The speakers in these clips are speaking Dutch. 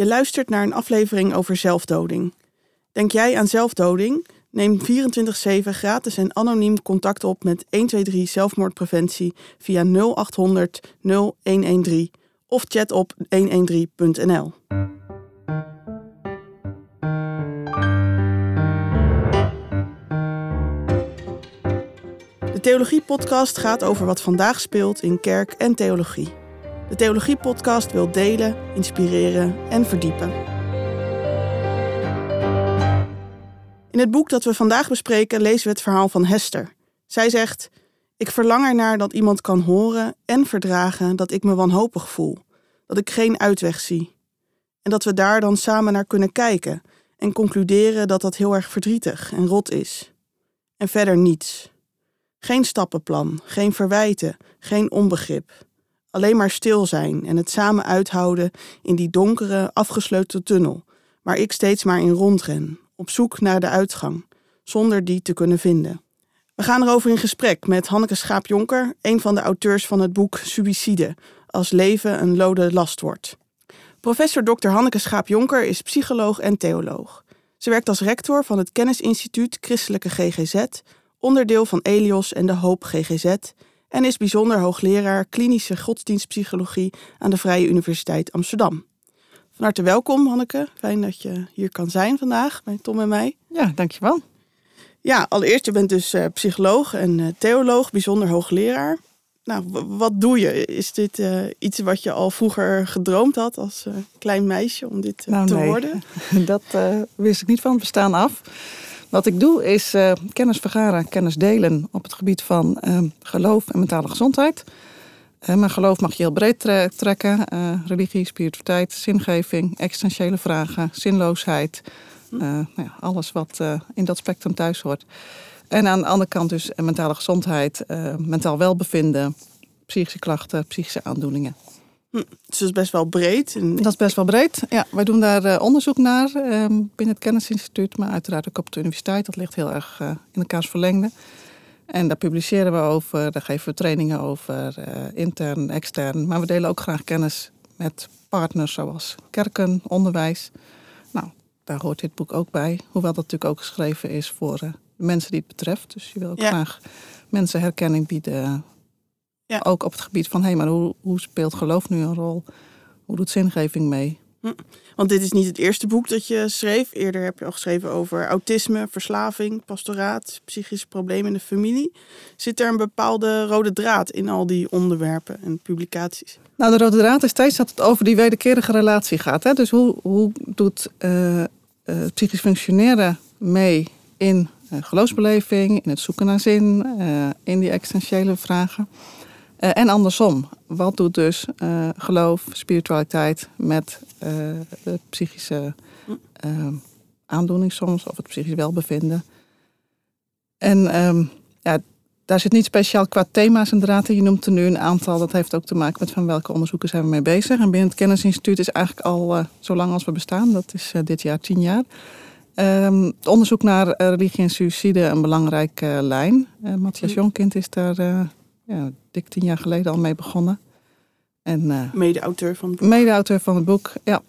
Je luistert naar een aflevering over zelfdoding. Denk jij aan zelfdoding? Neem 24-7 gratis en anoniem contact op met 123 zelfmoordpreventie via 0800 0113 of chat op 113.nl. De Theologie-podcast gaat over wat vandaag speelt in kerk en theologie. De Theologie-podcast wil delen, inspireren en verdiepen. In het boek dat we vandaag bespreken lezen we het verhaal van Hester. Zij zegt: Ik verlang ernaar dat iemand kan horen en verdragen dat ik me wanhopig voel, dat ik geen uitweg zie. En dat we daar dan samen naar kunnen kijken en concluderen dat dat heel erg verdrietig en rot is. En verder niets. Geen stappenplan, geen verwijten, geen onbegrip. Alleen maar stil zijn en het samen uithouden in die donkere, afgesloten tunnel, waar ik steeds maar in rondren, op zoek naar de uitgang, zonder die te kunnen vinden. We gaan erover in gesprek met Hanneke Schaap-Jonker, een van de auteurs van het boek Suicide, als leven een lode last wordt. Professor Dr. Hanneke Schaap-Jonker is psycholoog en theoloog. Ze werkt als rector van het Kennisinstituut Christelijke GGZ, onderdeel van Elios en de Hoop GGZ, en is bijzonder hoogleraar klinische godsdienstpsychologie aan de Vrije Universiteit Amsterdam. Van harte welkom, Hanneke. Fijn dat je hier kan zijn vandaag bij Tom en mij. Ja, dankjewel. Ja, allereerst, je bent dus uh, psycholoog en uh, theoloog, bijzonder hoogleraar. Nou, wat doe je? Is dit uh, iets wat je al vroeger gedroomd had als klein meisje om dit nou, te nee. worden? Dat wist ik niet van het bestaan af. Wat ik doe is kennis vergaren, kennis delen op het gebied van geloof en mentale gezondheid. Uh, maar geloof mag je heel breed tre trekken. Uh, religie, spiritualiteit, zingeving, existentiële vragen, zinloosheid. Uh, nou ja, alles wat in dat spectrum thuis hoort. En aan de andere kant dus mentale gezondheid, mentaal welbevinden, psychische klachten, psychische aandoeningen. Hm, dus dat is best wel breed. Dat is best wel breed. Ja, wij doen daar onderzoek naar binnen het Kennisinstituut, maar uiteraard ook op de universiteit. Dat ligt heel erg in elkaars verlengde. En daar publiceren we over, daar geven we trainingen over, uh, intern, extern. Maar we delen ook graag kennis met partners zoals kerken, onderwijs. Nou, daar hoort dit boek ook bij. Hoewel dat natuurlijk ook geschreven is voor de mensen die het betreft. Dus je wil ook ja. graag mensen herkenning bieden. Ja. Ook op het gebied van, hé, hey, maar hoe, hoe speelt geloof nu een rol? Hoe doet zingeving mee? Hm. Want dit is niet het eerste boek dat je schreef. Eerder heb je al geschreven over autisme, verslaving, pastoraat, psychische problemen in de familie. Zit er een bepaalde rode draad in al die onderwerpen en publicaties? Nou, de rode draad is steeds dat het over die wederkerige relatie gaat. Hè? Dus hoe, hoe doet uh, uh, psychisch functioneren mee in uh, geloofsbeleving, in het zoeken naar zin, in die existentiële vragen? Uh, en andersom. Wat doet dus uh, geloof, spiritualiteit met uh, de psychische aandoening soms, of het psychisch welbevinden? En um, ja, daar zit niet speciaal qua thema's en draad in. Je noemt er nu een aantal. Dat heeft ook te maken met van welke onderzoeken zijn we mee bezig. En binnen het Kennisinstituut is eigenlijk al zo lang als we bestaan. Dat is dit jaar tien jaar. Um, het onderzoek naar religie en suïcide een belangrijke lijn. Matthias Jonkind is daar ja, dik tien jaar geleden al mee begonnen. En, uh, mede-auteur van het boek. Mede-auteur van het boek, ja.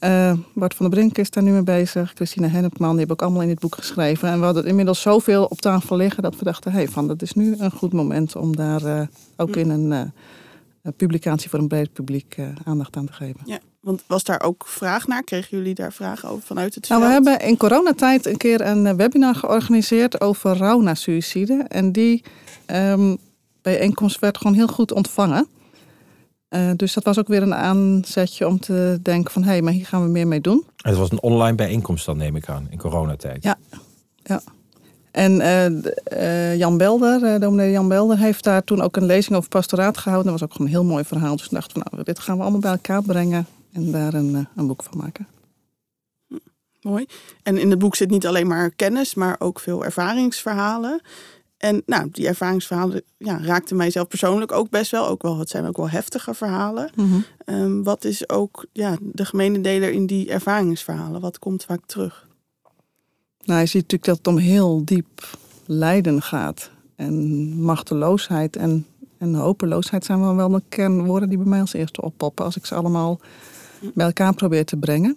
Uh, Bart van der Brink is daar nu mee bezig. Christina Hennepman, die hebben ook allemaal in dit boek geschreven. En we hadden inmiddels zoveel op tafel liggen dat we dachten... hey, van, dat is nu een goed moment om daar uh, ook in een, een publicatie voor een breed publiek aandacht aan te geven. Ja, want was daar ook vraag naar? Kregen jullie daar vragen over vanuit het nou, veld? We hebben in coronatijd een keer een webinar georganiseerd over rouw na suïcide. En die... Um, bijeenkomst werd gewoon heel goed ontvangen. Uh, dus dat was ook weer een aanzetje om te denken van... hé, hey, maar hier gaan we meer mee doen. Het was een online bijeenkomst dan, neem ik aan, in coronatijd. Ja, ja. En uh, uh, Jan Belder, dominee Jan Belder, heeft daar toen ook een lezing over pastoraat gehouden. Dat was ook gewoon een heel mooi verhaal. Dus ik dacht van, nou, dit gaan we allemaal bij elkaar brengen en daar een, een boek van maken. Mooi. En in het boek zit niet alleen maar kennis, maar ook veel ervaringsverhalen. En nou, die ervaringsverhalen ja, raakten mijzelf persoonlijk ook best wel. Ook wel, het zijn ook wel heftige verhalen. Mhm. Mm -hmm. um, wat is ook ja, de gemene deler in die ervaringsverhalen? Wat komt vaak terug? Nou, je ziet natuurlijk dat het om heel diep lijden gaat. En machteloosheid en, en hopeloosheid zijn wel wel de kernwoorden die bij mij als eerste oppoppen. Als ik ze allemaal bij elkaar probeert te brengen.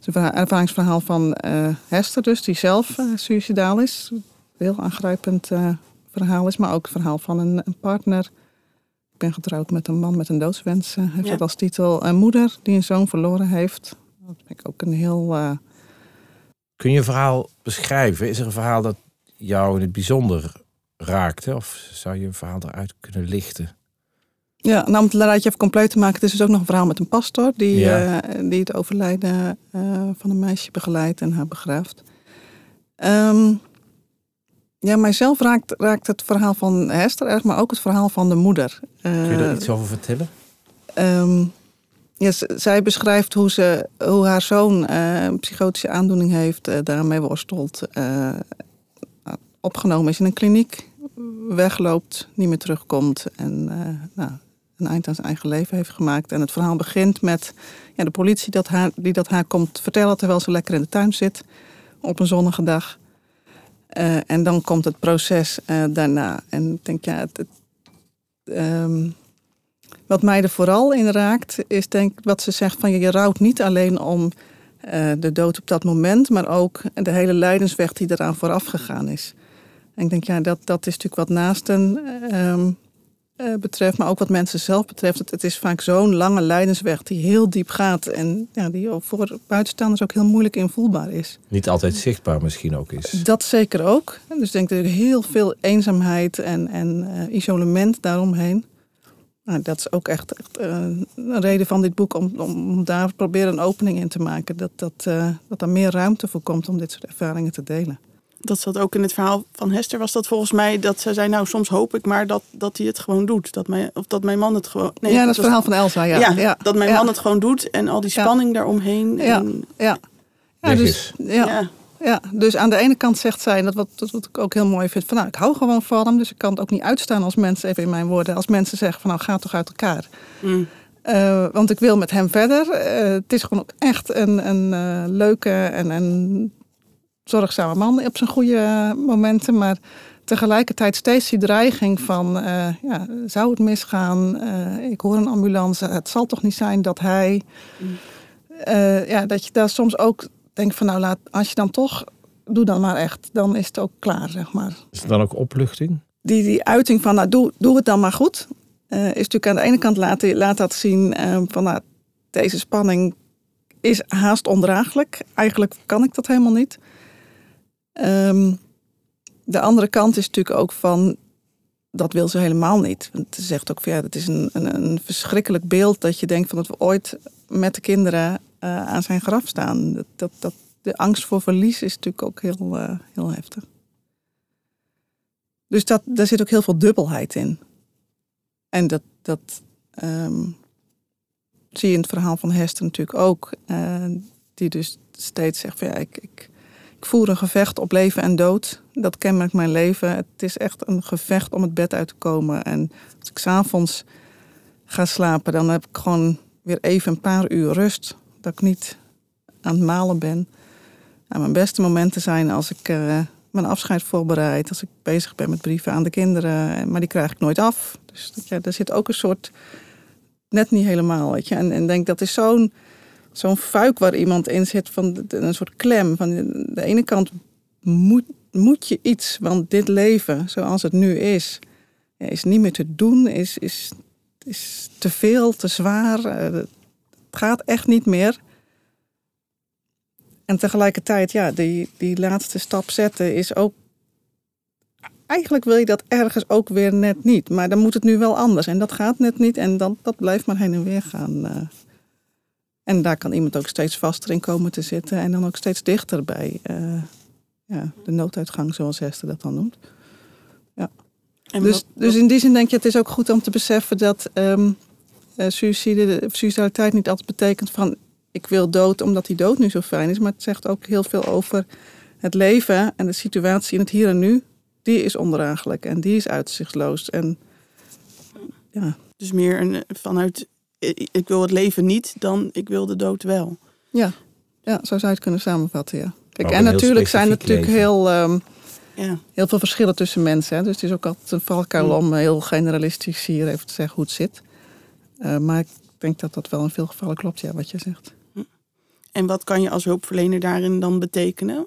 Het ervaringsverhaal van uh, Hester dus, die zelf uh, suicidaal is. Heel aangrijpend uh, verhaal is, maar ook het verhaal van een, een, partner. Ik ben getrouwd met een man met een doodswens, heeft ja. dat als titel. Een moeder die een zoon verloren heeft. Dat vind ik ook een heel... Kun je een verhaal beschrijven? Is er een verhaal dat jou in het bijzonder raakte? Of zou je een verhaal eruit kunnen lichten? Ja, nou om het rijtje even compleet te maken. Het is dus ook nog een verhaal met een pastor die, ja. uh, die het overlijden uh, van een meisje begeleidt en haar begraaft. Um, ja, mijzelf raakt, raakt het verhaal van Hester erg, maar ook het verhaal van de moeder. Kun je daar iets over vertellen? Um, ja, zij beschrijft hoe, ze, hoe haar zoon een psychotische aandoening heeft, daarmee worstelt. opgenomen is in een kliniek, wegloopt, niet meer terugkomt. En nou, een eind aan zijn eigen leven heeft gemaakt. En het verhaal begint met ja, de politie dat haar, die dat haar komt vertellen terwijl ze lekker in de tuin zit op een zonnige dag. Uh, en dan komt het proces uh, daarna. En ik denk, ja, het, um, wat mij er vooral in raakt, is denk wat ze zegt van je rouwt niet alleen om uh, de dood op dat moment, maar ook de hele lijdensweg die eraan vooraf gegaan is. En ik denk, ja, dat, dat is natuurlijk wat naasten um, betreft, maar ook wat mensen zelf betreft. Het, het is vaak zo'n lange lijdensweg die heel diep gaat en ja, die voor buitenstaanders ook heel moeilijk invoelbaar is. Niet altijd zichtbaar misschien ook is. Dat zeker ook. Dus ik denk dat er heel veel eenzaamheid en, en uh, isolement daaromheen. Nou, dat is ook echt, echt uh, een reden van dit boek om, om daar proberen een opening in te maken. Dat, dat, dat er meer ruimte voor komt om dit soort ervaringen te delen dat zat ook in het verhaal van Hester, was dat volgens mij dat ze zei, nou soms hoop ik maar dat, dat hij het gewoon doet. Dat mijn, of dat mijn man het gewoon... Nee, ja, dat is het verhaal van Elsa, ja. Ja, ja dat mijn man het gewoon doet en al die spanning daaromheen. Ja, en, ja. ja. dus, ja. Ja. dus aan de ene kant zegt zij, dat wat, dat wat ik ook heel mooi vind, van nou, ik hou gewoon van hem, dus ik kan het ook niet uitstaan als mensen, even in mijn woorden, als mensen zeggen van nou, ga toch uit elkaar. Mm. Uh, want ik wil met hem verder. Uh, het is gewoon ook echt een, een uh, leuke en een zorgzame man op zijn goede momenten. Maar tegelijkertijd steeds die dreiging van, uh, ja, zou het misgaan? Uh, ik hoor een ambulance. Het zal toch niet zijn dat hij... Uh, ja, dat je daar soms ook denkt van, nou, laat, als je dan toch... Doe dan maar echt. Dan is het ook klaar, zeg maar. Is het dan ook opluchting? Die, die uiting van, nou, doe, doe het dan maar goed. is natuurlijk aan de ene kant laat, laat dat zien van, nou, deze spanning is haast ondraaglijk. Eigenlijk kan ik dat helemaal niet. Um, de andere kant is natuurlijk ook van, dat wil ze helemaal niet. Want ze zegt ook van ja, het is een, een, een, verschrikkelijk beeld dat je denkt van dat we ooit met de kinderen uh, aan zijn graf staan. Dat, dat, dat, de angst voor verlies is natuurlijk ook heel, uh, heel heftig. Dus dat, daar zit ook heel veel dubbelheid in. En dat, dat um, zie je in het verhaal van Hester natuurlijk ook. Uh, die dus steeds zegt van ja, ik, ik ik voer een gevecht op leven en dood. Dat kenmerkt mijn leven. Het is echt een gevecht om het bed uit te komen. En als ik s'avonds ga slapen, dan heb ik gewoon weer even een paar uur rust. Dat ik niet aan het malen ben. Nou, mijn beste momenten zijn als ik uh, mijn afscheid voorbereid. Als ik bezig ben met brieven aan de kinderen. Maar die krijg ik nooit af. Dus ja, daar zit ook een soort... Net niet helemaal, weet je. En ik denk dat is zo'n zo'n fuik waar iemand in zit van een soort klem. Van de ene kant moet, moet je iets, want dit leven zoals het nu is, is niet meer te doen, is, is, is te veel, te zwaar. Eh, het gaat echt niet meer. En tegelijkertijd, ja, die, die laatste stap zetten is ook. Eigenlijk wil je dat ergens ook weer net niet. Maar dan moet het nu wel anders. En dat gaat net niet. En dan, dat blijft maar heen en weer gaan. En daar kan iemand ook steeds vaster in komen te zitten en dan ook steeds dichter bij uh, ja, de nooduitgang, zoals Hester dat dan noemt. Ja. dus, dus in die zin denk je, het is ook goed om te beseffen dat um, uh, suïcide, suicidaliteit niet altijd betekent van ik wil dood omdat die dood nu zo fijn is, maar het zegt ook heel veel over het leven en de situatie in het hier en nu. Die is ondraaglijk en die is uitzichtloos. En, ja. Dus meer een, vanuit ik wil het leven niet, dan ik wil de dood wel. Ja, ja zo zou je het kunnen samenvatten, ja. Kijk, en natuurlijk zijn er natuurlijk heel, um, ja. heel veel verschillen tussen mensen. Hè? Dus het is ook altijd een valkuil om heel generalistisch hier even te zeggen hoe het zit. Uh, maar denk dat dat wel in veel gevallen klopt, ja, wat je zegt. En wat kan je als hulpverlener daarin dan betekenen?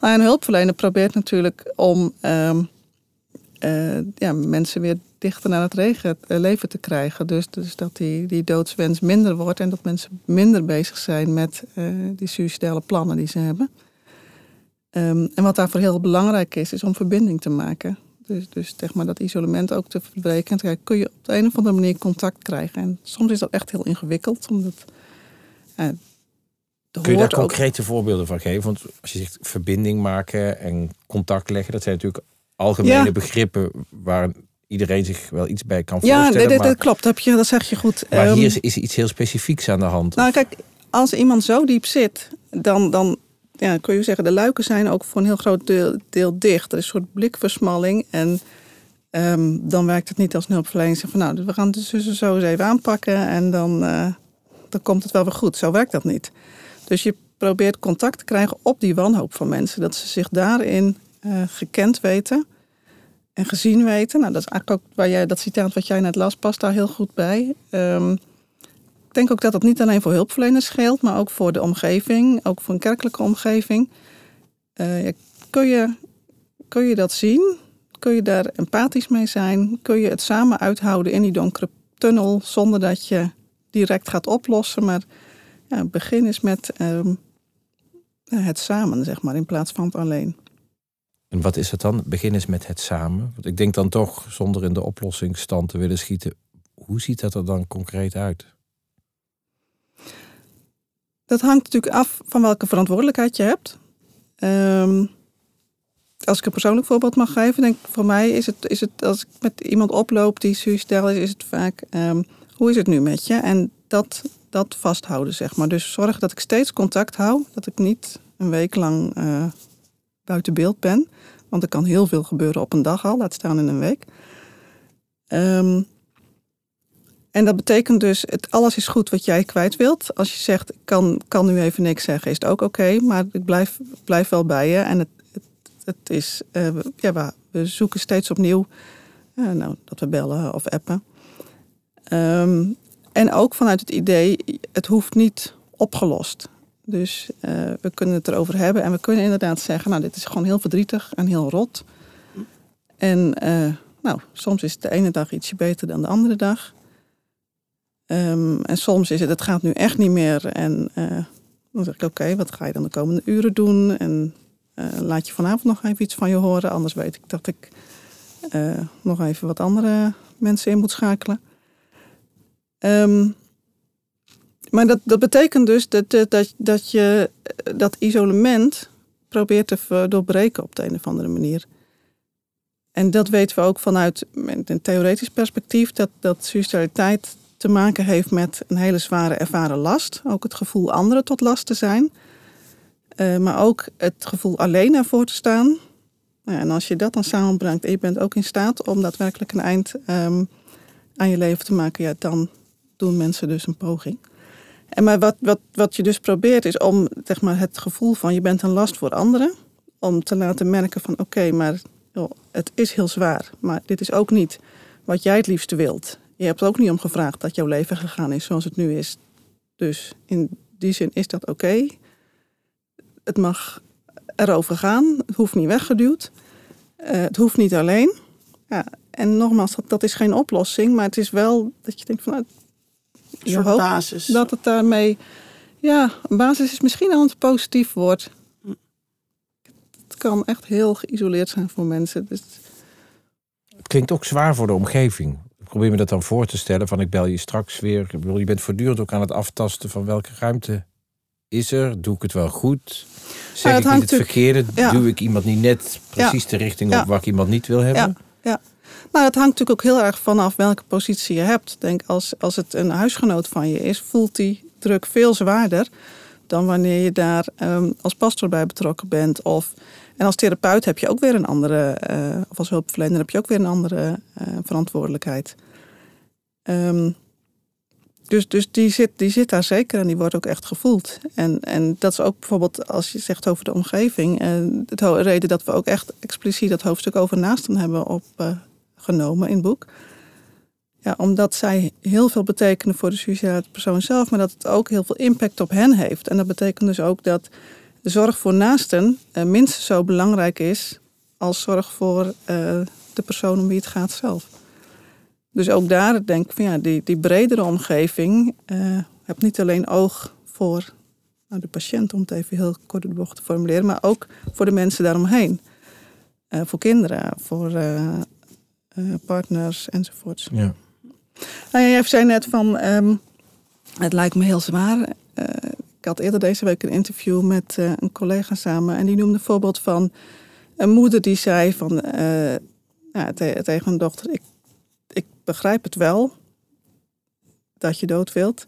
Nou, een hulpverlener probeert natuurlijk om ehm, eh, ja, mensen weer dichter naar het regen, eh, leven te krijgen. Dus, dus dat die, die doodswens minder wordt en dat mensen minder bezig zijn met uh, die suicidale plannen die ze hebben. Ehm, en wat daarvoor heel belangrijk is, is om verbinding te maken. Dus, dus zeg maar dat isolement ook te verbreken. En te kun je op de een of andere manier contact krijgen. En soms is dat echt heel ingewikkeld, omdat Kun je daar concrete voorbeelden van geven? Want als je zegt verbinding maken en contact leggen, dat zijn natuurlijk algemene begrippen waar iedereen zich wel iets bij kan voorstellen. Ja, dat, klopt. Dat, je, dat zeg je goed. Maar hier ehm, is, is iets heel specifieks aan de hand. Nou, kijk, als iemand zo diep zit, dan, dan ja, kun je zeggen, de luiken zijn ook voor een heel groot deel, deel dicht. Er is een soort blikversmalling. En ehm, dan werkt het niet als een hulpverlening. Van nou, we gaan het dus zo eens even aanpakken en dan, uh, dan komt het wel weer goed. Zo werkt dat niet. Dus je probeert contact te krijgen op die wanhoop van mensen. Dat ze zich daarin uh, gekend weten en gezien weten. Nou, dat is eigenlijk ook waar jij, dat citaat wat jij net las, past daar heel goed bij. Um, ik denk ook dat dat niet alleen voor hulpverleners geldt, maar ook voor de omgeving, ook voor een kerkelijke omgeving. Uh, kun, je, kun je dat zien? Kun je daar empathisch mee zijn? Kun je het samen uithouden in die donkere tunnel zonder dat je direct gaat oplossen? Maar ja, begin is met um, het samen, zeg maar, in plaats van het alleen. En wat is het dan? Begin eens met het samen. Want ik denk dan toch, zonder in de oplossingsstand te willen schieten, hoe ziet dat er dan concreet uit? Dat hangt natuurlijk af van welke verantwoordelijkheid je hebt. Um, als ik een persoonlijk voorbeeld mag geven, denk ik voor mij is het, is het als ik met iemand oploop die suicidaal is, is het vaak um, hoe is het nu met je? En dat, dat vasthouden, zeg maar. Dus zorg dat ik steeds contact hou, dat ik niet een week lang uh, buiten beeld ben. Want er kan heel veel gebeuren op een dag al, laat staan in een week. Um, en dat betekent dus, het, alles is goed wat jij kwijt wilt. Als je zegt, ik kan, kan nu even niks zeggen, is het ook oké. maar ik blijf, blijf wel bij je. En het, het, het is, uh, ja, we, zoeken steeds opnieuw uh, nou, dat we bellen of appen. Um, en ook vanuit het idee, het hoeft niet opgelost. Dus uh, we kunnen het erover hebben en we kunnen inderdaad zeggen, nou dit is gewoon heel verdrietig en heel rot. En nou, soms is het de ene dag ietsje beter dan de andere dag. Um, en soms is het, het gaat nu echt niet meer. En uh, dan zeg ik, oké, wat ga je dan de komende uren doen? En laat je vanavond nog even iets van je horen. Anders weet ik dat ik nog even wat andere mensen in moet schakelen. Um, maar dat, dat betekent dus dat, dat, dat je dat isolement probeert te doorbreken op de een of andere manier. En dat weten we ook vanuit een theoretisch perspectief, dat, dat suicidaliteit te maken heeft met een hele zware ervaren last. Ook het gevoel anderen tot last te zijn. Uh, maar ook het gevoel alleen ervoor te staan. Nou en als je dat dan samenbrengt en je bent ook in staat om daadwerkelijk een eind um, aan je leven te maken, ja, dan doen mensen dus een poging. En maar wat, wat, wat je dus probeert is om zeg maar, het gevoel van je bent een last voor anderen. Om te laten merken van oké, maar het is heel zwaar. Maar dit is ook niet wat jij het liefste wilt. Je hebt ook niet om gevraagd dat jouw leven gegaan is zoals het nu is. Dus in die zin is dat oké. Het mag erover gaan. Het hoeft niet weggeduwd. Uh, het hoeft niet alleen. Ja, en nogmaals, dat, dat, is geen oplossing. Maar het is wel dat je denkt van... Nou, een soort basis. Dat het daarmee... Ja, een basis is misschien al een positief woord. Het kan echt heel geïsoleerd zijn voor mensen. Dus... Het klinkt ook zwaar voor de omgeving probeer me dat dan voor te stellen. Van ik bel je straks weer. Ik bedoel, je bent voortdurend ook aan het aftasten van welke ruimte is er. Doe ik het wel goed? Zeg ik niet het verkeerde? Doe ik iemand niet net precies de richting op waar ik iemand niet wil hebben? Ja. Nou, het hangt natuurlijk ook heel erg vanaf welke positie je hebt. Denk als, als het een huisgenoot van je is, voelt die druk veel zwaarder dan wanneer je daar um, als pastor bij betrokken bent. Of, en als therapeut heb je ook weer een andere, uh, of als hulpverlener heb je ook weer een andere uh, verantwoordelijkheid. Um, dus dus die, zit, die zit daar zeker en die wordt ook echt gevoeld. En, en dat is ook bijvoorbeeld als je zegt over de omgeving. Uh, de reden dat we ook echt expliciet dat hoofdstuk over naasten hebben opgenomen in het boek. ja, omdat zij heel veel betekenen voor de suicidale persoon zelf, maar dat het ook heel veel impact op hen heeft. En dat betekent dus ook dat de zorg voor naasten uh, minstens zo belangrijk is als zorg voor uh, de persoon om wie het gaat zelf. Dus ook daar denk ik van ja, die, die bredere omgeving uh, hebt niet alleen oog voor nou, de patiënt, om het even heel kort de bocht te formuleren, maar ook voor de mensen daaromheen. Uh, voor kinderen, voor partners enzovoorts. Ja. Nou, jij zei net van, um, het lijkt me heel zwaar. ik had eerder deze week een interview met een collega samen en die noemde een voorbeeld van een moeder die zei van, ja, tegen een dochter, ik, ik begrijp het wel dat je dood wilt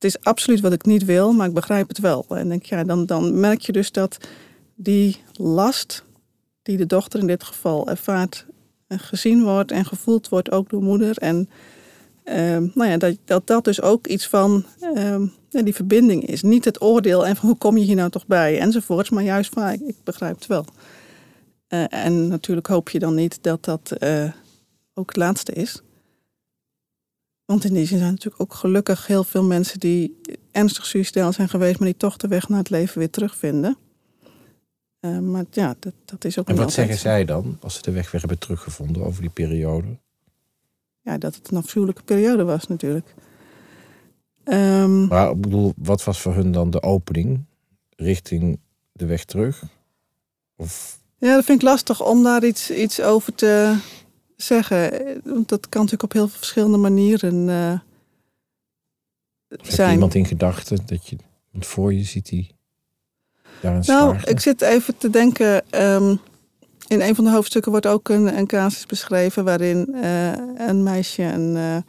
het is absoluut wat ik niet wil, maar ik begrijp het wel. En denk, ja, dan, dan merk je dus dat die last die de dochter in dit geval ervaart, gezien wordt en gevoeld wordt ook door moeder. En uh, nou ja, dat, dat dat dus ook iets van ja, die verbinding is. Niet het oordeel en van hoe kom je hier nou toch bij enzovoorts, maar juist van ik, ik begrijp het wel. Uh, en natuurlijk hoop je dan niet dat dat eh, ook het laatste is. Want in die zin zijn natuurlijk ook gelukkig heel veel mensen die ernstig suicidaal zijn geweest, maar die toch de weg naar het leven weer terugvinden. Uh, maar ja, dat, dat is ook. En wat zeggen zij dan als ze de weg weer hebben teruggevonden over die periode? Ja, dat het een afschuwelijke periode was natuurlijk. Um, maar ik bedoel, wat was voor hun dan de opening richting de weg terug? Of... Ja, dat vind ik lastig om daar iets, iets over te, zeggen. Want dat kan natuurlijk op heel veel verschillende manieren uh, zijn. Heb iemand in gedachten dat je voor je ziet die Nou, ik zit even te denken. Um, in een van de hoofdstukken wordt ook een, een casus beschreven waarin uh, een meisje een,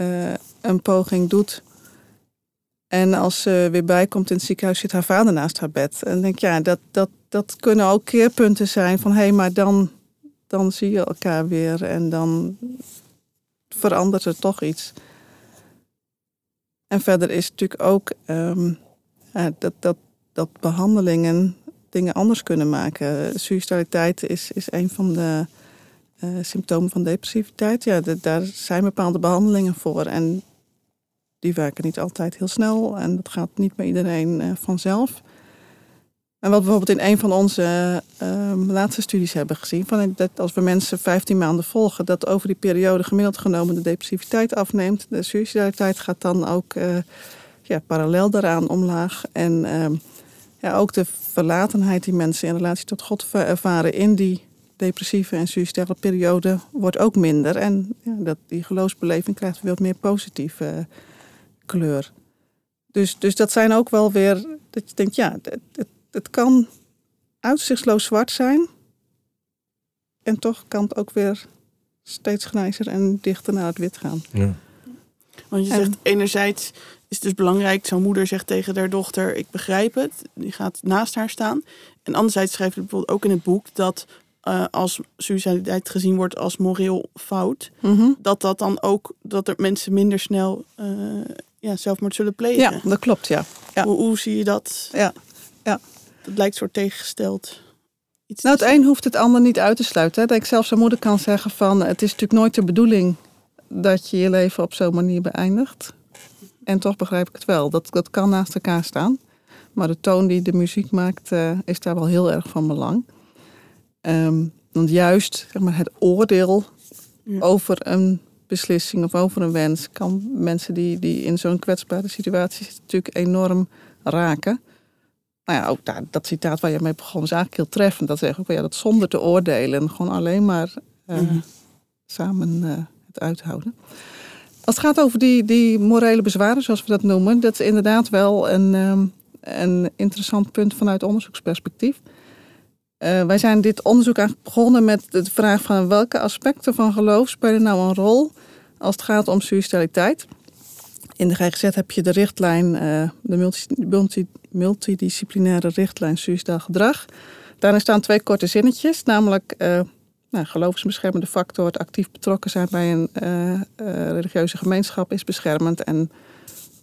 uh, een poging doet. En als ze weer bijkomt in het ziekenhuis, zit haar vader naast haar bed. En denk ja, dat, dat, dat kunnen ook keerpunten zijn van hé, hey, maar dan dan zie je elkaar weer en dan verandert er toch iets. En verder is natuurlijk ook um, ja, dat, dat, dat behandelingen dingen anders kunnen maken. Suicidaliteit is, is een van de uh, symptomen van depressiviteit. Ja, daar zijn bepaalde behandelingen voor. En die werken niet altijd heel snel. En dat gaat niet bij iedereen uh, vanzelf. En wat we bijvoorbeeld in een van onze uh, laatste studies hebben gezien, van dat als we mensen 15 maanden volgen, dat over die periode gemiddeld genomen de depressiviteit afneemt. De suicidaliteit gaat dan ook uh, ja, parallel daaraan omlaag. En uh, ja, ook de verlatenheid die mensen in relatie tot God ervaren in die depressieve en suicidale periode wordt ook minder. En ja, dat, die geloofsbeleving krijgt weer wat meer positieve kleur. Dus, dus dat zijn ook wel weer, dat je denkt, ja, het, het kan uitzichtsloos zwart zijn. En toch kan het ook weer steeds grijzer en dichter naar het wit gaan. Ja. Want je zegt enerzijds is het dus belangrijk, zo'n moeder zegt tegen haar dochter, ik begrijp het, die gaat naast haar staan. En anderzijds schrijft het bijvoorbeeld ook in het boek dat uh, als suicidaliteit gezien wordt als moreel fout, mhm. dat dat dan ook, dat er mensen minder snel uh, ja, zelfmoord zullen plegen. Ja, dat klopt, ja. ja. Hoe, hoe zie je dat? Ja, ja het lijkt soort tegengesteld. Iets nou, het een hoeft het ander niet uit te sluiten. Hè. Dat ik zelfs een moeder kan zeggen van... het is natuurlijk nooit de bedoeling dat je je leven op zo'n manier beëindigt. En toch begrijp ik het wel. Dat, dat kan naast elkaar staan. Maar de toon die de muziek maakt, uh, is daar wel heel erg van belang. Um, want juist zeg maar, het oordeel over een beslissing of over een wens... kan mensen die, die in zo'n kwetsbare situatie zitten natuurlijk enorm raken nou ja, ook daar, dat citaat waar je mee begon is eigenlijk heel treffend. Dat zeg ook ja, dat zonder te oordelen, gewoon alleen maar uh, samen uh, het uithouden. Als het gaat over die, die morele bezwaren, zoals we dat noemen, dat is inderdaad wel een, um, een interessant punt vanuit onderzoeksperspectief. Uh, wij zijn dit onderzoek eigenlijk begonnen met de vraag van welke aspecten van geloof spelen nou een rol als het gaat om suicidaliteit. In de GGZ heb je de richtlijn, uh, de multi, multi, multidisciplinaire richtlijn suicidaal gedrag. Daarin staan twee korte zinnetjes, namelijk uh, nou, geloofsbeschermende factor, het actief betrokken zijn bij een uh, religieuze gemeenschap is beschermend en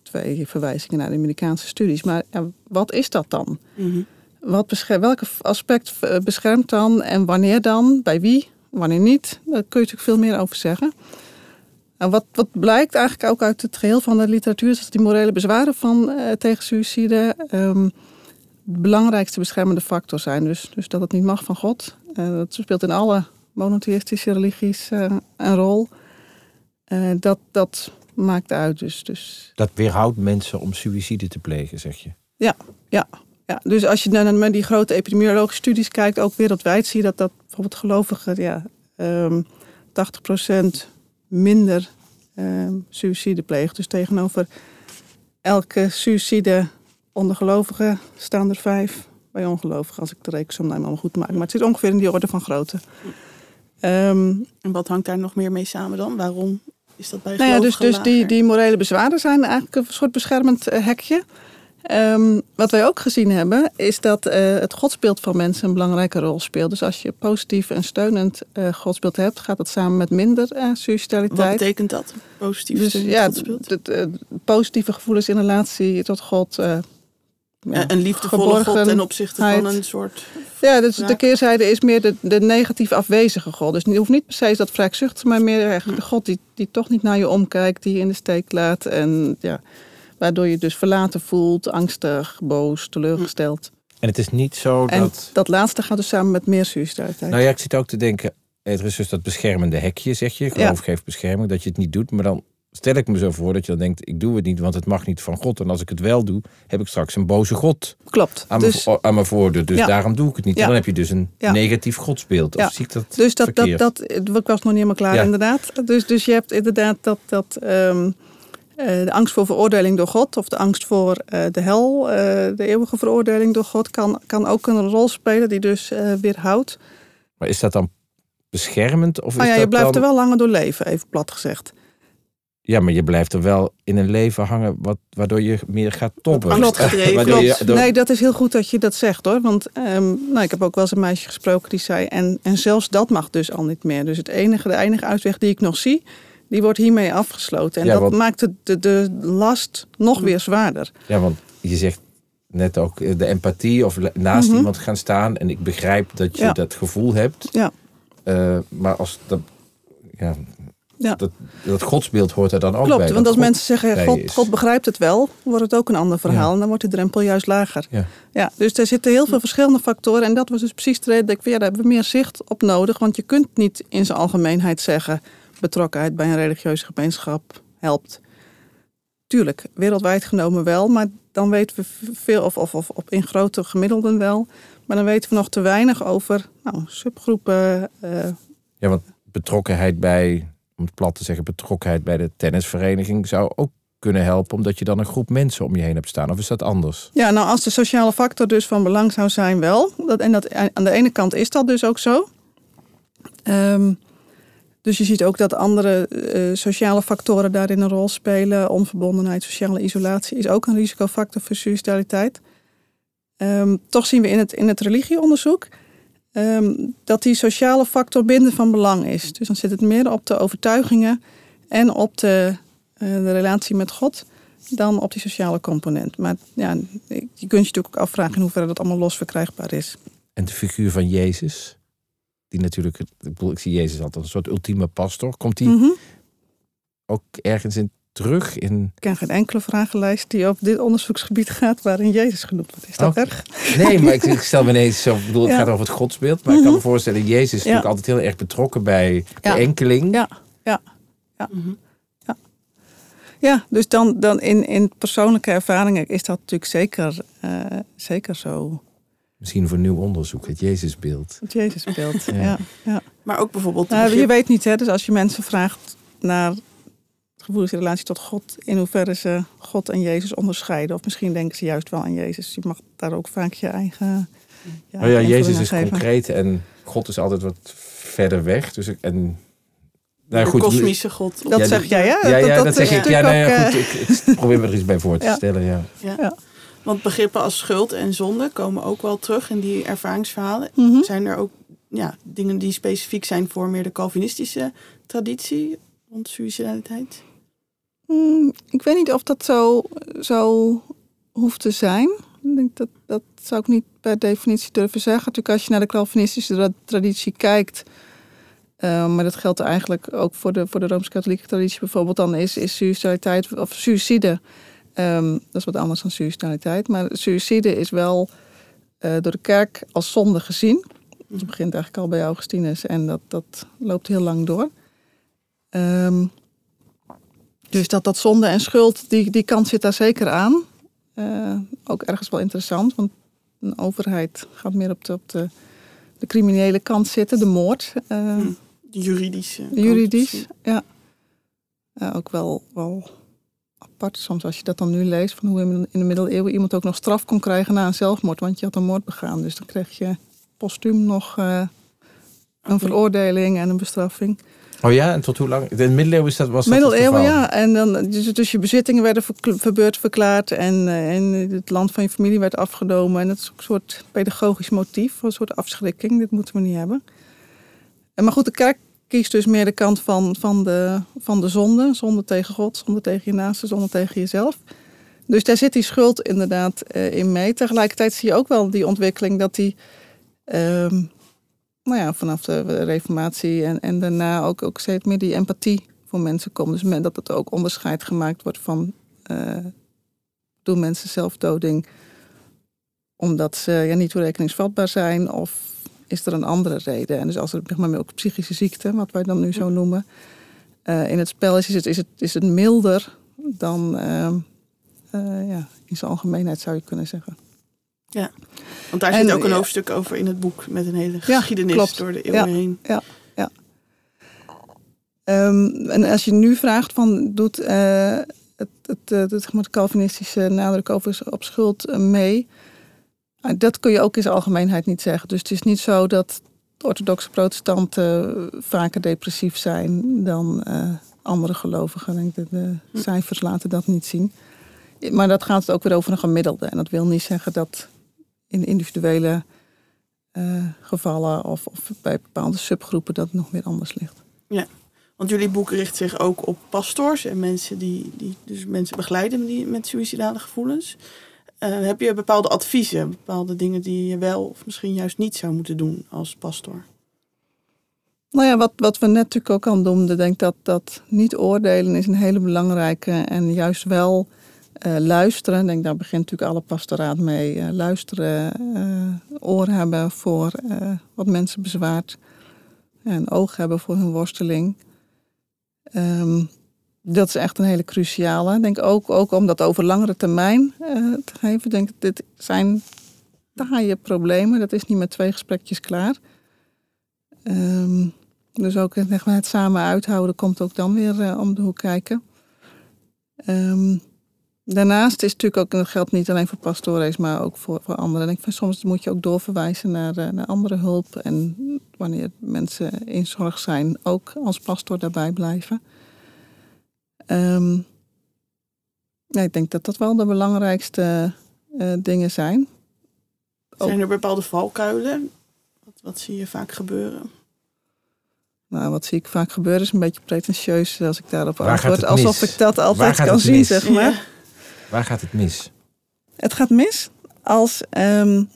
twee verwijzingen naar de Amerikaanse studies. Maar wat is dat dan? Mm wat beschermt, welke aspect beschermt dan en wanneer dan? Bij wie? Wanneer niet? Daar kun je natuurlijk veel meer over zeggen. En wat, wat blijkt eigenlijk ook uit het geheel van de literatuur, is dat die morele bezwaren van, uh, tegen suïcide um, de belangrijkste beschermende factor zijn. Dus, dus dat het niet mag van God. Uh, dat speelt in alle monotheïstische religies uh, een rol. dat, dat maakt uit. Dus, dus... Dat weerhoudt mensen om suïcide te plegen, zeg je? Ja, ja. ja. Dus als je naar die grote epidemiologische studies kijkt, ook wereldwijd, zie je dat, dat bijvoorbeeld gelovigen ja, um, 80% minder uh, suïcide pleegt. Dus tegenover elke suïcide onder gelovigen staan er vijf bij ongelovigen, als ik de rekensom nou allemaal goed maak. Maar het zit ongeveer in die orde van grootte. Um, en wat hangt daar nog meer mee samen dan? Waarom is dat bij nou ja, dus, dus die, die morele bezwaren zijn eigenlijk een soort beschermend eh, hekje. Um, wat wij ook gezien hebben, is dat uh, het godsbeeld van mensen een belangrijke rol speelt. Dus als je positief en steunend uh, godsbeeld hebt, gaat dat samen met minder uh, suicidaliteit. Wat betekent dat? Positief dus, ja, godsbeeld? Positieve gevoelens in relatie tot God. Een liefdevolle God ten opzichte van een soort. Ja, dus de keerzijde is meer de, de negatief afwezige God. Dus je hoeft niet per se dat wraakzuchtig, maar meer de God die, die toch niet naar je omkijkt, die je in de steek laat. En ja. Waardoor je dus verlaten voelt, angstig, boos, teleurgesteld. En het is niet zo en dat... dat laatste gaat dus samen met meer suicidaliteit. Nou ja, ik zit ook te denken... Er is dus dat beschermende hekje, zeg je. Geloof ja. geeft bescherming, dat je het niet doet. Maar dan stel ik me zo voor dat je dan denkt... ik doe het niet, want het mag niet van God. En als ik het wel doe, heb ik straks een boze God Klopt. aan, dus, mijn, aan mijn voordeur. Dus daarom doe ik het niet. En dan heb je dus een negatief godsbeeld. Of zie ik dat Dus dat, dat, dat, ik was nog niet helemaal klaar inderdaad. Dus, dus je hebt inderdaad dat... dat um, uh, de angst voor veroordeling door God of de angst voor uh, de hel, uh, de eeuwige veroordeling door God, kan, kan ook een rol spelen die dus weerhoudt. Maar is dat dan beschermend? Of oh, is ja, je dat blijft dan... er wel langer door leven, even plat gezegd. Ja, maar je blijft er wel in een leven hangen wat, waardoor je meer gaat toppen. Klopt. Nee, dat is heel goed dat je dat zegt hoor. Want um, nou, ik heb ook wel eens een meisje gesproken die zei... En, en zelfs dat mag dus al niet meer. Dus het enige, de enige uitweg die ik nog zie die wordt hiermee afgesloten. En Ja, dat want- maakt de, de, de last nog weer zwaarder. Ja, want je zegt net ook eh, de empathie of naast Mhm. iemand gaan staan. En ik begrijp dat je Ja. dat gevoel hebt. Ja. Eh, maar als dat, ja, Ja. dat, dat godsbeeld hoort er dan ook bij. Klopt, want als God mensen zeggen, God. God begrijpt het wel, wordt het ook een ander verhaal. Ja. En dan wordt de drempel juist lager. Ja. Ja, dus er zitten heel veel verschillende factoren. En dat was dus precies de reden dat ik, ja, daar hebben we meer zicht op nodig. Want je kunt niet in zijn algemeenheid zeggen, betrokkenheid bij een religieuze gemeenschap helpt. Tuurlijk, wereldwijd genomen wel, maar dan weten we veel, of, of, of op in grote gemiddelden wel. Maar dan weten we nog te weinig over nou, subgroepen. eh, Ja, want betrokkenheid bij, om het plat te zeggen, betrokkenheid bij de tennisvereniging zou ook kunnen helpen, omdat je dan een groep mensen om je heen hebt staan. Of is dat anders? Ja, nou als de sociale factor dus van belang zou zijn, wel. Dat, en dat, aan de ene kant is dat dus ook zo. Ehm, dus je ziet ook dat andere eh, sociale factoren daarin een rol spelen. Onverbondenheid, sociale isolatie is ook een risicofactor voor suicidaliteit. Ehm, toch zien we in het, in het religieonderzoek ehm, dat die sociale factor minder van belang is. Dus dan zit het meer op de overtuigingen en op de, eh, de relatie met God dan op die sociale component. Maar ja, je kunt je natuurlijk ook afvragen in hoeverre dat allemaal los verkrijgbaar is. En de figuur van Jezus, die natuurlijk, ik bedoel, ik zie Jezus altijd als een soort ultieme pastor. Komt die Mhm. ook ergens in terug? In... Ik ken geen enkele vragenlijst die op dit onderzoeksgebied gaat waarin Jezus genoemd wordt. Is dat Oh. erg? Nee, maar ik, ik stel me ineens zo, ik bedoel, het Ja. gaat over het godsbeeld. Maar ik kan me Mhm. voorstellen, Jezus is Ja. natuurlijk altijd heel erg betrokken bij Ja. de enkeling. Ja, ja. Mhm. Ja, dus dan, dan in, in persoonlijke ervaringen is dat natuurlijk zeker, eh, zeker zo. Misschien voor nieuw onderzoek, het Jezusbeeld. Het Jezusbeeld. Ja. ja. Ja, Maar ook bijvoorbeeld. Nou, je weet niet, hè, dus als je mensen vraagt naar het gevoelsrelatie tot God, in hoeverre ze God en Jezus onderscheiden. Of misschien denken ze juist wel aan Jezus. Je mag daar ook vaak je eigen. je Oh ja, eigen Jezus is geven. concreet en God is altijd wat verder weg. Dus ik, en, nou de goed, kosmische God. Dat Ja, zeg dat- jij, hè? Ja, ja, dat, is zeg ik. Ja, natuurlijk nou ja, ook, goed, eh, ik, ik probeer me er iets bij voor te Ja. stellen. Ja. Ja. Ja. Want begrippen als schuld en zonde komen ook wel terug in die ervaringsverhalen. mhm. Zijn er ook ja, dingen die specifiek zijn voor meer de Calvinistische traditie rond suicidaliteit? Hmm, ik weet niet of dat zo, zo hoeft te zijn. Ik denk dat, dat zou ik niet per definitie durven zeggen. Natuurlijk als je naar de Calvinistische tra- traditie kijkt... Uh, maar dat geldt eigenlijk ook voor de, voor de Rooms-Katholieke traditie bijvoorbeeld. Dan is, is of suicide, um, dat is wat anders dan suicidaliteit. Maar suicide is wel uh, door de kerk als zonde gezien. Dat begint eigenlijk al bij Augustinus en dat, dat loopt heel lang door. Um, dus dat, dat zonde en schuld, die, die kant zit daar zeker aan. Uh, ook ergens wel interessant, want een overheid gaat meer op de, op de, de criminele kant zitten, de moord. Uh, de juridische. Juridisch, ja. Uh, ook wel, wel apart soms als je dat dan nu leest, van hoe in de middeleeuwen iemand ook nog straf kon krijgen na een zelfmoord, want je had een moord begaan. Dus dan kreeg je postuum nog een veroordeling en een bestraffing. Oh ja, en tot hoe lang? In de middeleeuwen dat, was dat Middeleeuwen, ja. En dan, dus, dus je bezittingen werden verbeurd verklaard en, uh, en het land van je familie werd afgenomen. En dat is ook een soort pedagogisch motief, een soort afschrikking. Dit moeten we niet hebben. En maar goed, de kerk kiest dus meer de kant van, van, de, van de zonde. Zonde tegen God, zonde tegen je naaste, zonde tegen jezelf. Dus daar zit die schuld inderdaad uh, in mee. Tegelijkertijd zie je ook wel die ontwikkeling dat die... Uh, nou ja, vanaf de reformatie en, en daarna ook, ook steeds meer die empathie voor mensen komt. Dus dat het ook onderscheid gemaakt wordt van uh, doen mensen zelfdoding omdat ze ja, niet toerekeningsvatbaar zijn of is er een andere reden? En dus als er zeg maar, ook psychische ziekte, wat wij dan nu zo noemen, uh, in het spel is, is het, is het, is het milder dan uh, ja, in zijn algemeenheid zou je kunnen zeggen. Ja, want daar zit ook een hoofdstuk over in het boek met een hele geschiedenis door de eeuwen heen. Ja, ja. Um, en als je nu vraagt van doet uh, het, het, het, het, het Calvinistische nadruk over op schuld mee, ah, dat kun je ook in zijn algemeenheid niet zeggen. Dus het is niet zo dat orthodoxe protestanten vaker depressief zijn dan uh, andere gelovigen. De, de cijfers laten dat niet zien. Maar dat gaat ook weer over een gemiddelde. En dat wil niet zeggen dat in individuele uh, gevallen of, of, bij bepaalde subgroepen dat het nog weer anders ligt. Ja, want jullie boek richt zich ook op pastors en mensen die, die dus mensen begeleiden die, met suïcidale gevoelens. Uh, heb je bepaalde adviezen, bepaalde dingen die je wel of misschien juist niet zou moeten doen als pastor? Nou ja, wat, wat we net natuurlijk ook al noemden, denk dat dat niet oordelen is een hele belangrijke en juist wel uh, luisteren, denk daar begint natuurlijk alle pastoraat mee. Uh, luisteren, uh, oor hebben voor wat mensen bezwaart. Een oog hebben voor hun worsteling. Um, dat is echt een hele cruciale. Ik denk ook, ook om dat over langere termijn te geven. denk dit zijn taaie problemen. Dat is niet met twee gesprekjes klaar. Um, dus ook maar, het samen uithouden komt ook dan weer om de hoek kijken. Um, Daarnaast is natuurlijk ook, dat geldt niet alleen voor pastoren, maar ook voor, voor anderen. Ik vind, soms moet je ook doorverwijzen naar, eh, naar andere hulp. En wanneer mensen in zorg zijn, ook als pastor daarbij blijven. Um, ja, ik denk dat dat wel de belangrijkste uh, dingen zijn. Zijn er bepaalde valkuilen? Wat, wat zie je vaak gebeuren? Nou, wat zie ik vaak gebeuren is een beetje pretentieus als ik daarop antwoord. Alsof ik dat altijd kan zien, zeg maar. Waar gaat het mis? Het gaat mis als um,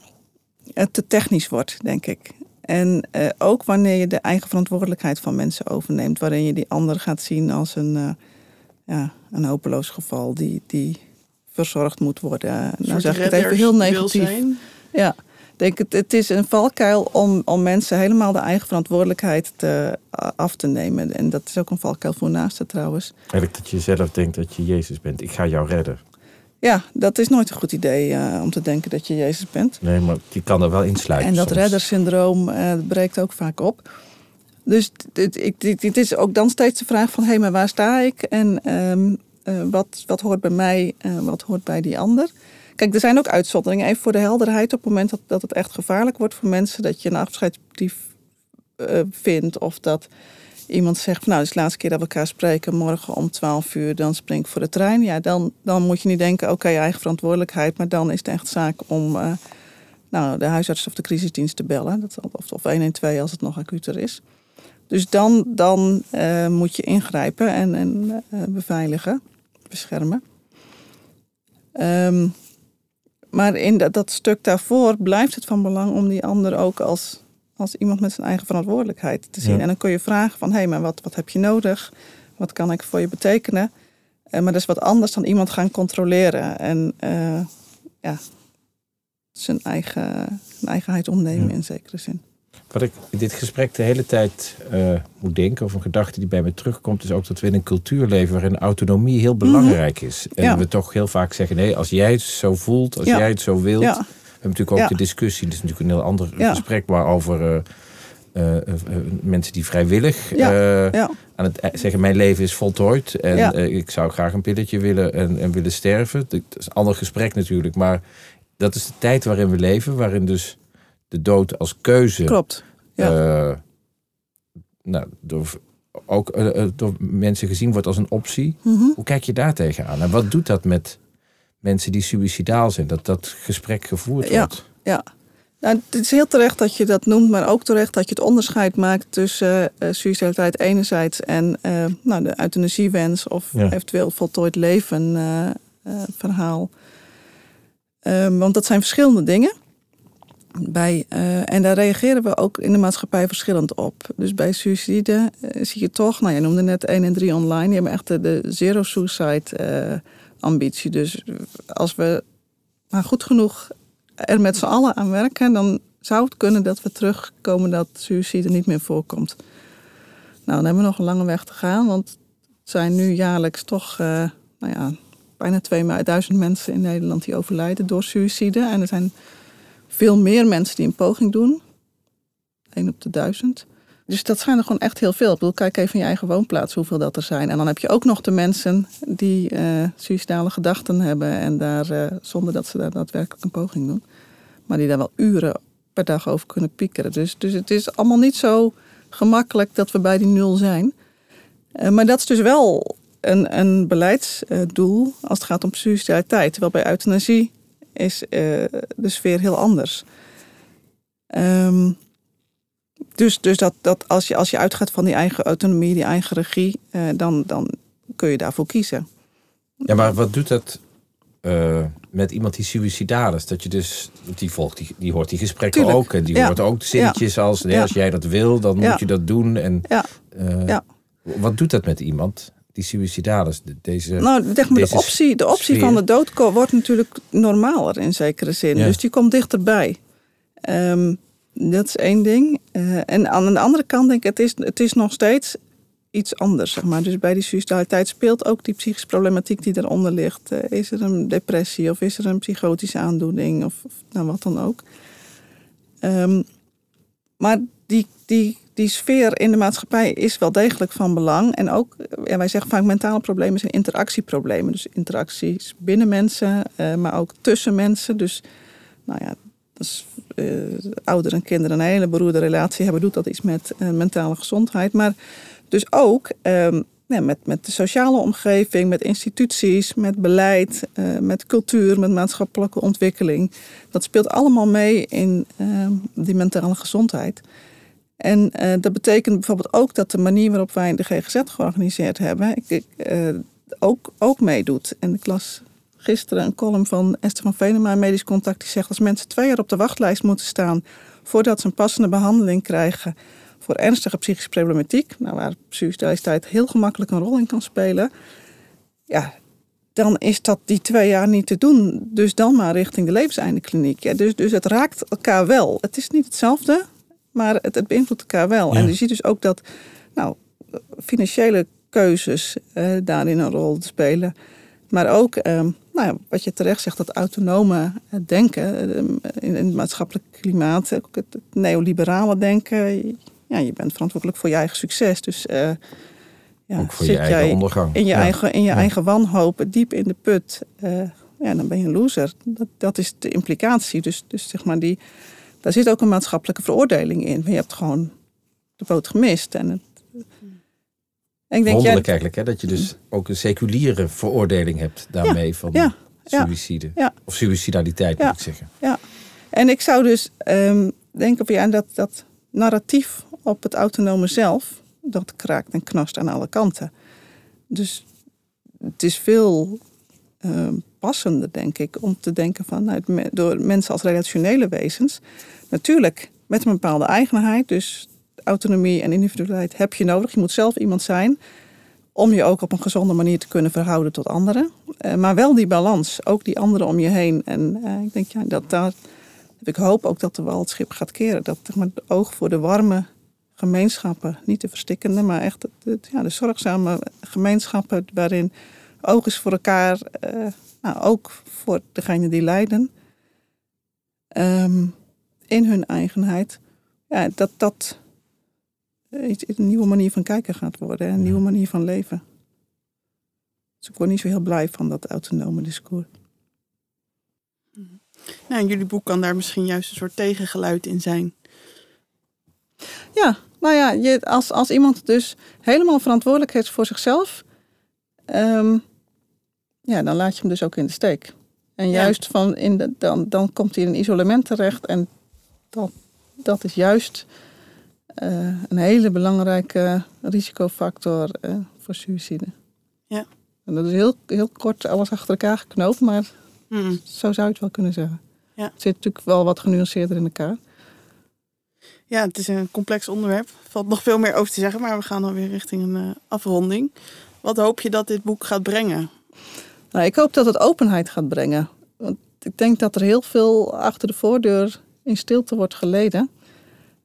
het te technisch wordt, denk ik. En uh, ook wanneer je de eigen verantwoordelijkheid van mensen overneemt, waarin je die ander gaat zien als een, uh, ja, een hopeloos geval die, die verzorgd moet worden. Nou zeg ik het even heel negatief. Ja, denk het, het is een valkuil om, om mensen helemaal de eigen verantwoordelijkheid te, af te nemen. En dat is ook een valkuil voor naasten trouwens. Eigenlijk dat je zelf denkt dat je Jezus bent. Ik ga jou redden. Ja, dat is nooit een goed idee uh, om te denken dat je Jezus bent. Nee, maar je kan er wel insluiten. En dat reddersyndroom uh, breekt ook vaak op. Dus het is ook dan steeds de vraag van... hé, hey, maar waar sta ik? En um, uh, wat, wat hoort bij mij en wat hoort bij die ander? Kijk, er zijn ook uitzonderingen. Even voor de helderheid. Op het moment dat, dat het echt gevaarlijk wordt voor mensen... dat je een afscheidsbrief vindt of dat iemand zegt, nou, is de laatste keer dat we elkaar spreken, morgen om 12 uur, dan spring ik voor de trein. Ja, dan, dan moet je niet denken, oké, eigen verantwoordelijkheid, maar dan is het echt zaak om uh, nou, de huisarts of de crisisdienst te bellen. Dat, of, of 112 als het nog acuter is. Dus dan, dan uh, moet je ingrijpen en, en uh, beveiligen, beschermen. Um, maar in dat, dat, stuk daarvoor blijft het van belang om die ander ook als als iemand met zijn eigen verantwoordelijkheid te zien. Ja. En dan kun je vragen van, hé, hey, maar wat, wat heb je nodig? Wat kan ik voor je betekenen? Eh, maar dat is wat anders dan iemand gaan controleren. En eh, ja, zijn eigen, zijn eigenheid omnemen Ja. in zekere zin. Wat ik in dit gesprek de hele tijd eh, moet denken, of een gedachte die bij me terugkomt, is ook dat we in een cultuur leven waarin autonomie heel belangrijk is. En Ja. we toch heel vaak zeggen: nee, als jij het zo voelt, als jij het zo wilt. Natuurlijk ook Ja. de discussie, dat is natuurlijk een heel ander Ja. gesprek, maar over eh, eh, eh, mensen die vrijwillig Ja. aan het zeggen: mijn leven is voltooid en ik zou graag een pilletje willen en, en willen sterven. Dat is een ander gesprek natuurlijk, maar dat is de tijd waarin we leven, waarin dus de dood als keuze klopt. Ja. nou, door, ook door mensen gezien wordt als een optie. Mhm. Hoe kijk je daar tegenaan? En wat doet dat met mensen die suicidaal zijn? Dat dat gesprek gevoerd Ja. wordt? Ja, nou, het is heel terecht dat je dat noemt, maar ook terecht dat je het onderscheid maakt tussen eh suicidaliteit enerzijds en eh, nou, de euthanasiewens of Ja. eventueel voltooid leven eh, verhaal. Ehm, want dat zijn verschillende dingen. Bij, eh, en daar reageren we ook in de maatschappij verschillend op. Dus bij suïcide eh, zie je toch, nou je noemde net 1 en 3 online, die hebben echt de, de zero suicide eh, ambitie. Dus als we maar goed genoeg er met z'n allen aan werken, dan zou het kunnen dat we terugkomen dat suïcide niet meer voorkomt. Nou, dan hebben we nog een lange weg te gaan, want het zijn nu jaarlijks toch eh, nou ja, bijna 2000 mensen in Nederland die overlijden door suïcide. En er zijn veel meer mensen die een poging doen. 1 op de duizend. Dus dat zijn er gewoon echt heel veel. Ik bedoel, kijk even in je eigen woonplaats hoeveel dat er zijn. En dan heb je ook nog de mensen die eh suïcidale gedachten hebben. En daar, eh, zonder dat ze daar daadwerkelijk een poging doen. Maar die daar wel uren per dag over kunnen piekeren. Dus, dus het is allemaal niet zo gemakkelijk dat we bij die nul zijn. Eh, maar dat is dus wel een, een beleidsdoel als het gaat om suicidaliteit. Terwijl bij euthanasie is de sfeer heel anders. Ehm, dus dus dat, dat als, je, als je uitgaat van die eigen autonomie, die eigen regie, eh, dan, dan kun je daarvoor kiezen. Ja, maar wat doet dat eh, met iemand die suicidaal is? Dat je dus, die volgt, die, die hoort die gesprekken Tuurlijk. ook. En die Ja. hoort ook zinnetjes als, nee, als jij dat wil, dan moet je dat doen. En, eh. Wat doet dat met iemand die suicidaal is? De- Deze, Nou, zeg maar, de optie, de optie sfeer. van de dood wordt natuurlijk normaler in zekere zin. Ja. Dus die komt dichterbij. Ehm, dat is één ding. Eh, en aan de andere kant denk ik, het is, het is nog steeds iets anders. Zeg maar. Dus bij die suicidaliteit speelt ook die psychische problematiek die eronder ligt. Eh, is er een depressie of is er een psychotische aandoening of, of nou, wat dan ook. Ehm, maar die, die, die sfeer in de maatschappij is wel degelijk van belang. En ook, eh, ja, wij zeggen vaak mentale problemen zijn interactieproblemen. Dus interacties binnen mensen, maar ook tussen mensen. Dus nou ja, als eh, ouderen en kinderen een hele beroerde relatie hebben, doet dat iets met eh, mentale gezondheid. Maar dus ook ehm, ja, met, met de sociale omgeving, met instituties, met beleid, eh, met cultuur, met maatschappelijke ontwikkeling. Dat speelt allemaal mee in ehm, die mentale gezondheid. En eh, dat betekent bijvoorbeeld ook dat de manier waarop wij de GGZ georganiseerd hebben, ik, ik, eh, ook, ook meedoet. En ik las gisteren een column van Esther van Venema, Medisch Contact, die zegt als mensen twee jaar op de wachtlijst moeten staan voordat ze een passende behandeling krijgen voor ernstige psychische problematiek, nou, waar suicidaliteit heel gemakkelijk een rol in kan spelen, ja, dan is dat die twee jaar niet te doen. Dus dan maar richting de levenseindekliniek. Ja, dus, dus het raakt elkaar wel. Het is niet hetzelfde, maar het, het beïnvloedt elkaar wel. Ja. En je ziet dus ook dat nou, financiële keuzes eh, daarin een rol spelen. Maar ook, eh, nou ja, wat je terecht zegt, dat autonome eh, denken eh, in, het maatschappelijk klimaat, ook het, neoliberale denken. Ja, je bent verantwoordelijk voor je eigen succes. Dus eh, ja, ook voor je zit eigen jij ondergang. in je, Ja. eigen, in je Ja. eigen wanhoop, diep in de put, eh, ja, dan ben je een loser. Dat, dat is de implicatie. Dus, dus zeg maar, die, daar zit ook een maatschappelijke veroordeling in. Je hebt gewoon de boot gemist. En het, en ik denk, ja, Wonderlijk eigenlijk, hè? dat je dus ook een seculiere veroordeling hebt daarmee van ja, ja, suïcide. ja. Of suicidaliteit, Ja. moet ik zeggen. En ik zou dus ehm, denken op ja, dat, dat narratief op het autonome zelf, dat kraakt en knast aan alle kanten. Dus het is veel ehm, passender, denk ik, om te denken van nou, door mensen als relationele wezens. Natuurlijk met een bepaalde eigenheid. Dus autonomie en individualiteit heb je nodig. Je moet zelf iemand zijn om je ook op een gezonde manier te kunnen verhouden tot anderen. Uh, maar wel die balans, ook die anderen om je heen. En uh, ik denk ja, dat daar ik hoop ook dat de wal het schip gaat keren. Dat met het oog voor de warme gemeenschappen, niet de verstikkende, maar echt het, ja, de zorgzame gemeenschappen waarin oog is voor elkaar, uh, nou, ook voor degene die lijden, um, in hun eigenheid. Ja, dat dat een nieuwe manier van kijken gaat worden, een nieuwe manier van leven. Dus ik word niet zo heel blij van dat autonome discours. Nou, in jullie boek kan daar misschien juist een soort tegengeluid in zijn. Ja, nou ja, je, als, als iemand dus helemaal verantwoordelijk is voor zichzelf, um, ja, dan laat je hem dus ook in de steek. En juist van in de, dan, dan komt hij in een isolement terecht en dat, dat is juist een hele belangrijke risicofactor uh, voor suïcide. Ja. En dat is heel, heel kort alles achter elkaar geknoopt, maar mm. zo zou je het wel kunnen zeggen. Ja. Het zit natuurlijk wel wat genuanceerder in elkaar. Ja, het is een complex onderwerp. Er valt nog veel meer over te zeggen, maar we gaan alweer richting een uh, afronding. Wat hoop je dat dit boek gaat brengen? Nou, ik hoop dat het openheid gaat brengen. Want ik denk dat er heel veel achter de voordeur in stilte wordt geleden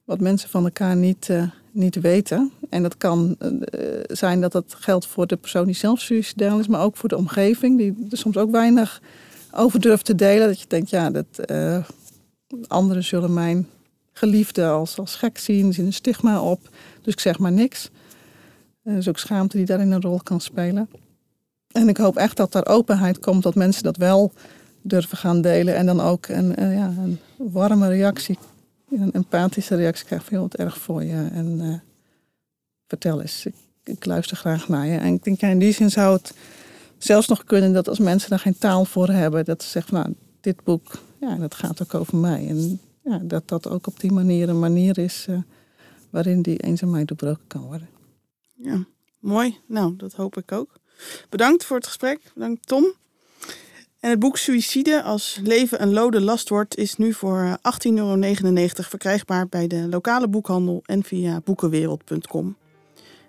wat mensen van elkaar niet, uh, niet weten. En dat kan uh, zijn dat dat geldt voor de persoon die zelf suicidaal is, maar ook voor de omgeving, die er soms ook weinig over durft te delen. Dat je denkt, ja, dat uh, anderen zullen mijn geliefde als, als gek zien, zien een stigma op. Dus ik zeg maar niks. Er is ook schaamte die daarin een rol kan spelen. En ik hoop echt dat daar openheid komt, dat mensen dat wel durven gaan delen. En dan ook een, ja, een warme reactie een empathische reactie krijg van, joh, erg voor je. En uh, vertel eens, ik, ik, luister graag naar je. En ik denk, ja, in die zin zou het zelfs nog kunnen dat als mensen daar geen taal voor hebben, dat ze zeggen, nou, dit boek, ja, dat gaat ook over mij. En ja, dat dat ook op die manier een manier is uh, waarin die eenzaamheid doorbroken kan worden. Ja, mooi. Nou, dat hoop ik ook. Bedankt voor het gesprek. Bedankt Tom. En het boek Suïcide als leven een lode last wordt is nu voor 18,99 euro verkrijgbaar bij de lokale boekhandel en via boekenwereld.com.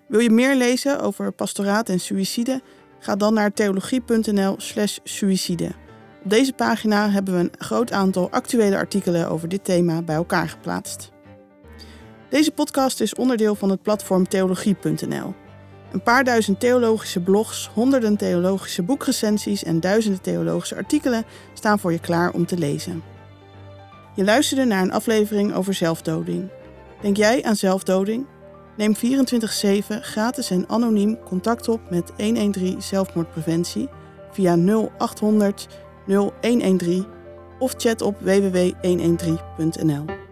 Wil je meer lezen over pastoraat en suïcide? Ga dan naar theologie.nl/slash suïcide. Op deze pagina hebben we een groot aantal actuele artikelen over dit thema bij elkaar geplaatst. Deze podcast is onderdeel van het platform theologie.nl. Een paar duizend theologische blogs, honderden theologische boekrecensies en duizenden theologische artikelen staan voor je klaar om te lezen. Je luisterde naar een aflevering over zelfdoding. Denk jij aan zelfdoding? Neem 24/7 gratis en anoniem contact op met 113 zelfmoordpreventie via 0800 0113 of chat op www.113.nl.